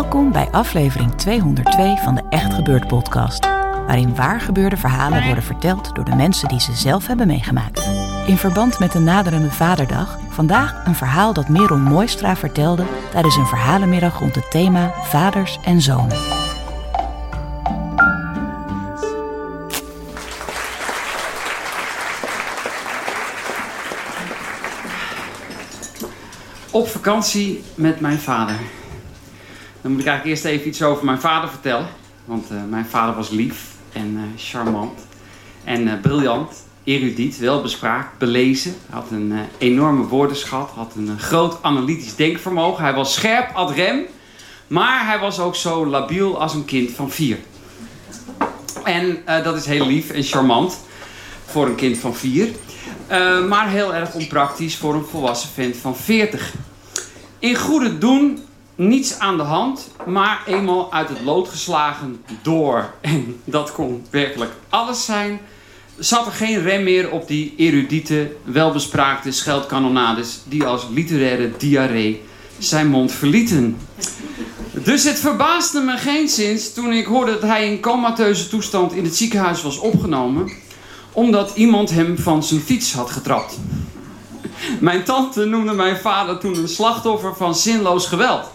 Welkom bij aflevering 202 van de Echt Gebeurd podcast, waarin waar gebeurde verhalen worden verteld door de mensen die ze zelf hebben meegemaakt. In verband met de naderende Vaderdag, vandaag een verhaal dat Merel Mooistra vertelde tijdens een verhalenmiddag rond het thema vaders en zonen. Op vakantie met mijn vader. Dan moet ik eigenlijk eerst even iets over mijn vader vertellen. Want eh, mijn vader was lief en eh, charmant. En eh, briljant, erudiet, welbespraakt, belezen. Hij had een enorme woordenschat, had een groot analytisch denkvermogen. Hij was scherp ad rem, maar hij was ook zo labiel als een kind van vier. En dat is heel lief en charmant voor een kind van vier. maar heel erg onpraktisch voor een volwassen vent van 40. In goede doen niets aan de hand, maar eenmaal uit het lood geslagen door. En dat kon werkelijk alles zijn. Zat er geen rem meer op die erudite, welbespraakte scheldkanonades die als literaire diarree zijn mond verlieten. Dus het verbaasde me geen sinds toen ik hoorde dat hij in comateuze toestand in het ziekenhuis was opgenomen, omdat iemand hem van zijn fiets had getrapt. Mijn tante noemde mijn vader toen een slachtoffer van zinloos geweld.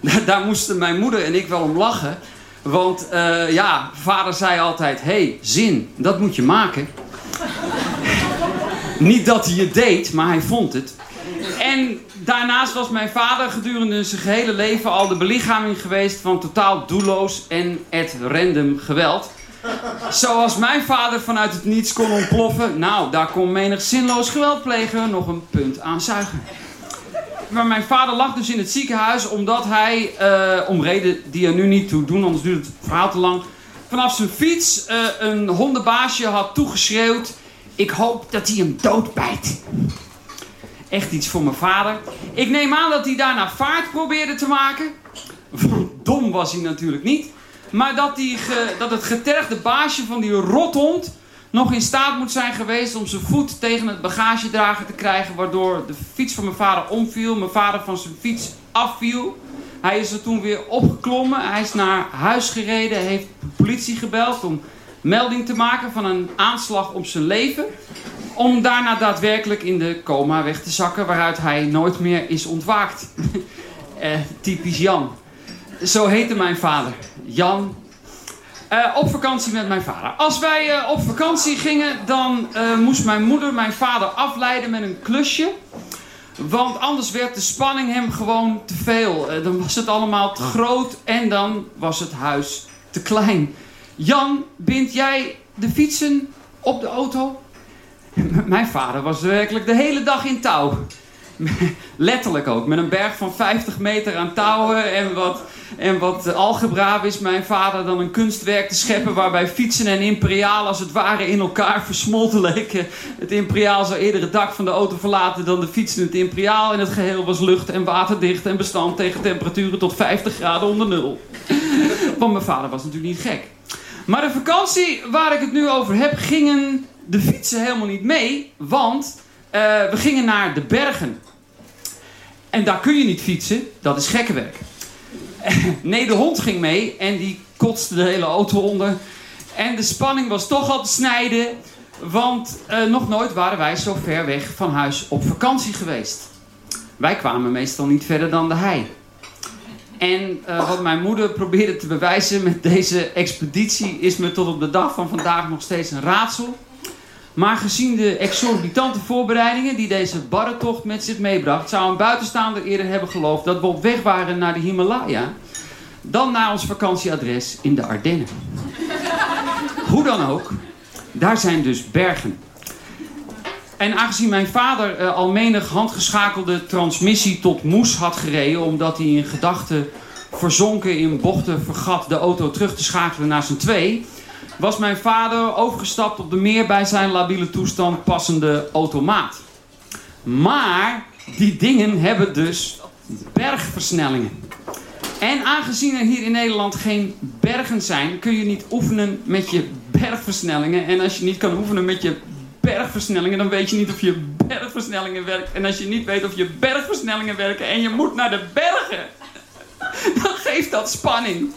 Daar moesten mijn moeder en ik wel om lachen. Want uh, ja, vader zei altijd: hey, zin, dat moet je maken. Niet dat hij het deed, maar hij vond het. En daarnaast was mijn vader gedurende zijn gehele leven al de belichaming geweest van totaal doelloos en at random geweld. Zoals mijn vader vanuit het niets kon ontploffen, nou, daar kon menig zinloos geweldpleger nog een punt aan zuigen. Maar mijn vader lag dus in het ziekenhuis omdat hij, uh, om reden die er nu niet toe doen, anders duurt het verhaal te lang, vanaf zijn fiets uh, een hondenbaasje had toegeschreeuwd: Ik hoop dat hij hem doodbijt. Echt iets voor mijn vader. Ik neem aan dat hij daarna vaart probeerde te maken. Dom was hij natuurlijk niet. Maar dat, die dat het getergde baasje van die rothond nog in staat moet zijn geweest om zijn voet tegen het bagagedrager te krijgen, waardoor de fiets van mijn vader omviel, mijn vader van zijn fiets afviel. Hij is er toen weer opgeklommen, hij is naar huis gereden, heeft de politie gebeld om melding te maken van een aanslag op zijn leven. Om daarna daadwerkelijk in de coma weg te zakken, waaruit hij nooit meer is ontwaakt. eh, typisch Jan. Zo heette mijn vader. Jan uh, op vakantie met mijn vader. Als wij uh, op vakantie gingen, dan uh, moest mijn moeder mijn vader afleiden met een klusje. Want anders werd de spanning hem gewoon te veel. dan was het allemaal te groot en dan was het huis te klein. Jan, bind jij de fietsen op de auto? mijn vader was werkelijk de hele dag in touw. Letterlijk ook, met een berg van 50 meter aan touwen en wat, en wat algebra wist mijn vader dan een kunstwerk te scheppen waarbij fietsen en imperiaal als het ware in elkaar versmolten leken. Het imperiaal zou eerder het dak van de auto verlaten dan de fietsen het imperiaal en het geheel was lucht- en waterdicht en bestand tegen temperaturen tot 50 graden onder nul. Want mijn vader was natuurlijk niet gek. Maar de vakantie waar ik het nu over heb, gingen de fietsen helemaal niet mee, want uh, we gingen naar de bergen. En daar kun je niet fietsen, dat is gekkenwerk. nee, de hond ging mee en die kotste de hele auto onder. En de spanning was toch al te snijden, want uh, nog nooit waren wij zo ver weg van huis op vakantie geweest. Wij kwamen meestal niet verder dan de hei. En uh, wat mijn moeder probeerde te bewijzen met deze expeditie is me tot op de dag van vandaag nog steeds een raadsel. Maar gezien de exorbitante voorbereidingen die deze barretocht met zich meebracht, zou een buitenstaander eerder hebben geloofd dat we op weg waren naar de Himalaya dan naar ons vakantieadres in de Ardennen. Hoe dan ook, daar zijn dus bergen. En aangezien mijn vader uh, al menig handgeschakelde transmissie tot moes had gereden, omdat hij in gedachten verzonken in bochten vergat de auto terug te schakelen naar zijn twee, was mijn vader overgestapt op de meer bij zijn labiele toestand passende automaat. Maar die dingen hebben dus bergversnellingen. En aangezien er hier in Nederland geen bergen zijn, kun je niet oefenen met je bergversnellingen. En als je niet kan oefenen met je bergversnellingen, dan weet je niet of je bergversnellingen werkt. En als je niet weet of je bergversnellingen werken en je moet naar de bergen, dan geeft dat spanning.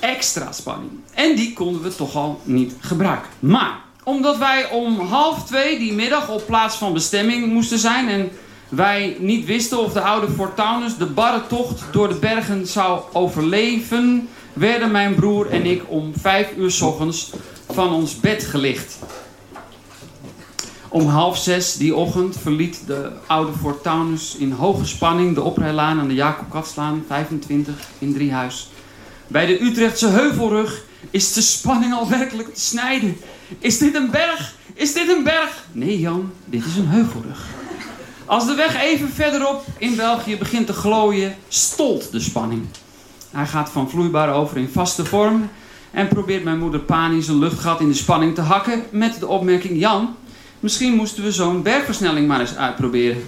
Extra spanning. En die konden we toch al niet gebruiken. Maar omdat wij om half twee die middag op plaats van bestemming moesten zijn en wij niet wisten of de oude Fortunus de barre tocht door de bergen zou overleven, werden mijn broer en ik om vijf uur s ochtends van ons bed gelicht. Om half zes die ochtend verliet de oude Fortunus in hoge spanning de oprijlaan aan de Jacob Katslaan 25 in Driehuis. Bij de Utrechtse heuvelrug is de spanning al werkelijk te snijden. Is dit een berg? Is dit een berg? Nee Jan, dit is een heuvelrug. Als de weg even verderop in België begint te glooien, stolt de spanning. Hij gaat van vloeibaar over in vaste vorm en probeert mijn moeder panisch een luchtgat in de spanning te hakken met de opmerking: Jan, misschien moesten we zo'n bergversnelling maar eens uitproberen.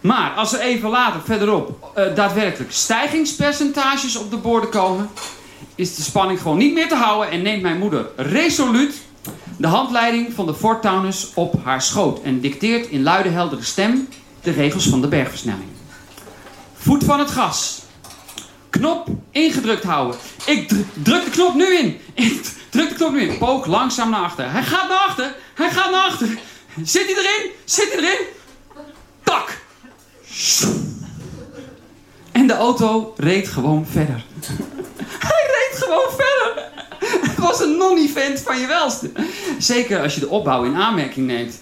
Maar als er even later verderop uh, daadwerkelijk stijgingspercentages op de borden komen, is de spanning gewoon niet meer te houden en neemt mijn moeder resoluut de handleiding van de Fortunus op haar schoot en dicteert in luide heldere stem de regels van de bergversnelling. Voet van het gas. Knop ingedrukt houden. Ik druk de knop nu in. Ik druk de knop nu in. Pook langzaam naar achter. Hij gaat naar achter. Hij gaat naar achter. Zit hij erin? Zit hij erin? En de auto reed gewoon verder. Hij reed gewoon verder. Het was een non-event van je welste. Zeker als je de opbouw in aanmerking neemt.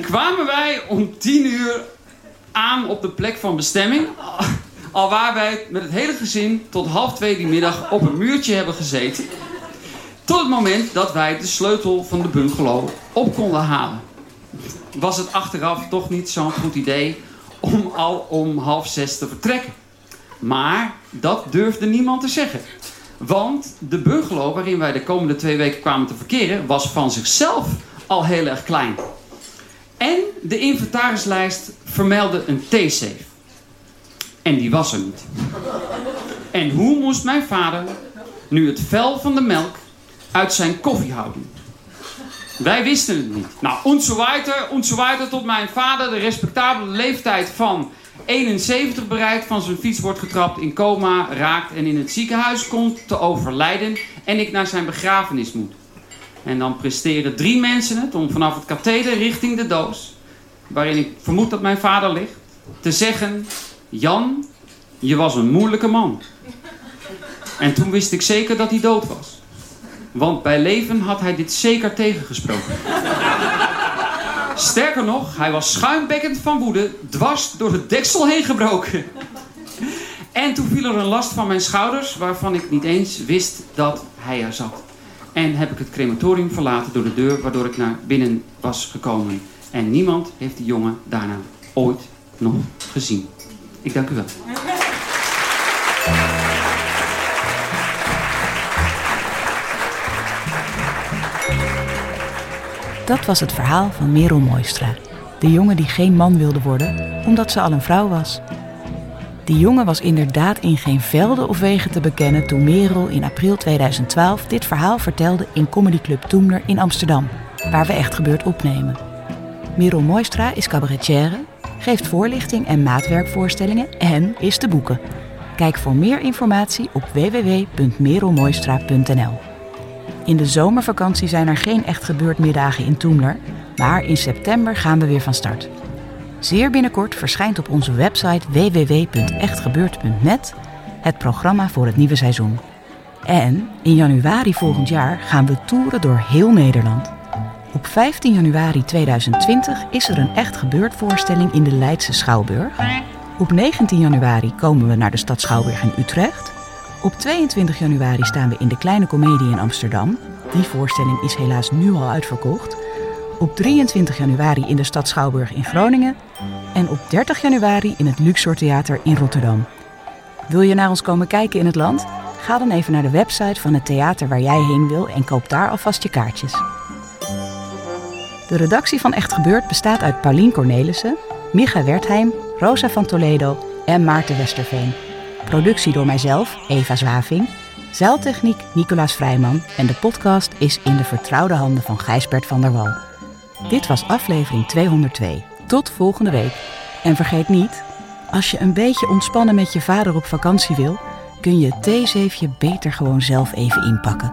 Kwamen wij om tien uur aan op de plek van bestemming. Al waar wij met het hele gezin tot half twee die middag op een muurtje hebben gezeten. Tot het moment dat wij de sleutel van de bungalow op konden halen. Was het achteraf toch niet zo'n goed idee om al om half zes te vertrekken. Maar dat durfde niemand te zeggen. Want de bungalow waarin wij de komende twee weken kwamen te verkeren... was van zichzelf al heel erg klein. En de inventarislijst vermeldde een theesafe. En die was er niet. En hoe moest mijn vader nu het vel van de melk uit zijn koffie houden? Wij wisten het niet. Nou, enzoweiter, enzoweiter tot mijn vader de respectabele leeftijd van 71 bereikt, van zijn fiets wordt getrapt, in coma raakt en in het ziekenhuis komt te overlijden en ik naar zijn begrafenis moet. En dan presteren drie mensen het om vanaf het katheder richting de doos, waarin ik vermoed dat mijn vader ligt, te zeggen: Jan, je was een moeilijke man. En toen wist ik zeker dat hij dood was. Want bij leven had hij dit zeker tegengesproken. Sterker nog, hij was schuimbekkend van woede, dwars door het deksel heen gebroken. En toen viel er een last van mijn schouders, waarvan ik niet eens wist dat hij er zat. En heb ik het crematorium verlaten door de deur waardoor ik naar binnen was gekomen. En niemand heeft die jongen daarna ooit nog gezien. Ik dank u wel. Dat was het verhaal van Merel Mooistra. De jongen die geen man wilde worden, omdat ze al een vrouw was. Die jongen was inderdaad in geen velden of wegen te bekennen toen Merel in april 2012 dit verhaal vertelde in Comedy Club Toemler in Amsterdam, waar we echt gebeurd opnemen. Merel Mooistra is cabaretière, geeft voorlichting en maatwerkvoorstellingen en is te boeken. Kijk voor meer informatie op www.merelmooistra.nl. In de zomervakantie zijn er geen echt gebeurd middagen in Toemler, maar in september gaan we weer van start. Zeer binnenkort verschijnt op onze website www.echtgebeurd.net het programma voor het nieuwe seizoen. En in januari volgend jaar gaan we toeren door heel Nederland. Op 15 januari 2020 is er een echt gebeurd voorstelling in de Leidse Schouwburg. Op 19 januari komen we naar de stad Schouwburg in Utrecht. Op 22 januari staan we in de Kleine Comedie in Amsterdam. Die voorstelling is helaas nu al uitverkocht. Op 23 januari in de stad Schouwburg in Groningen. En op 30 januari in het Luxor Theater in Rotterdam. Wil je naar ons komen kijken in het land? Ga dan even naar de website van het theater waar jij heen wil en koop daar alvast je kaartjes. De redactie van Echt Gebeurd bestaat uit Paulien Cornelissen, Micha Wertheim, Rosa van Toledo en Maarten Westerveen. Productie door mijzelf, Eva Zwaving. Zeiltechniek Nicolaas Vrijman en de podcast is in de vertrouwde handen van Gijsbert van der Wal. Dit was aflevering 202. Tot volgende week. En vergeet niet, als je een beetje ontspannen met je vader op vakantie wil, kun je het theezeefje beter gewoon zelf even inpakken.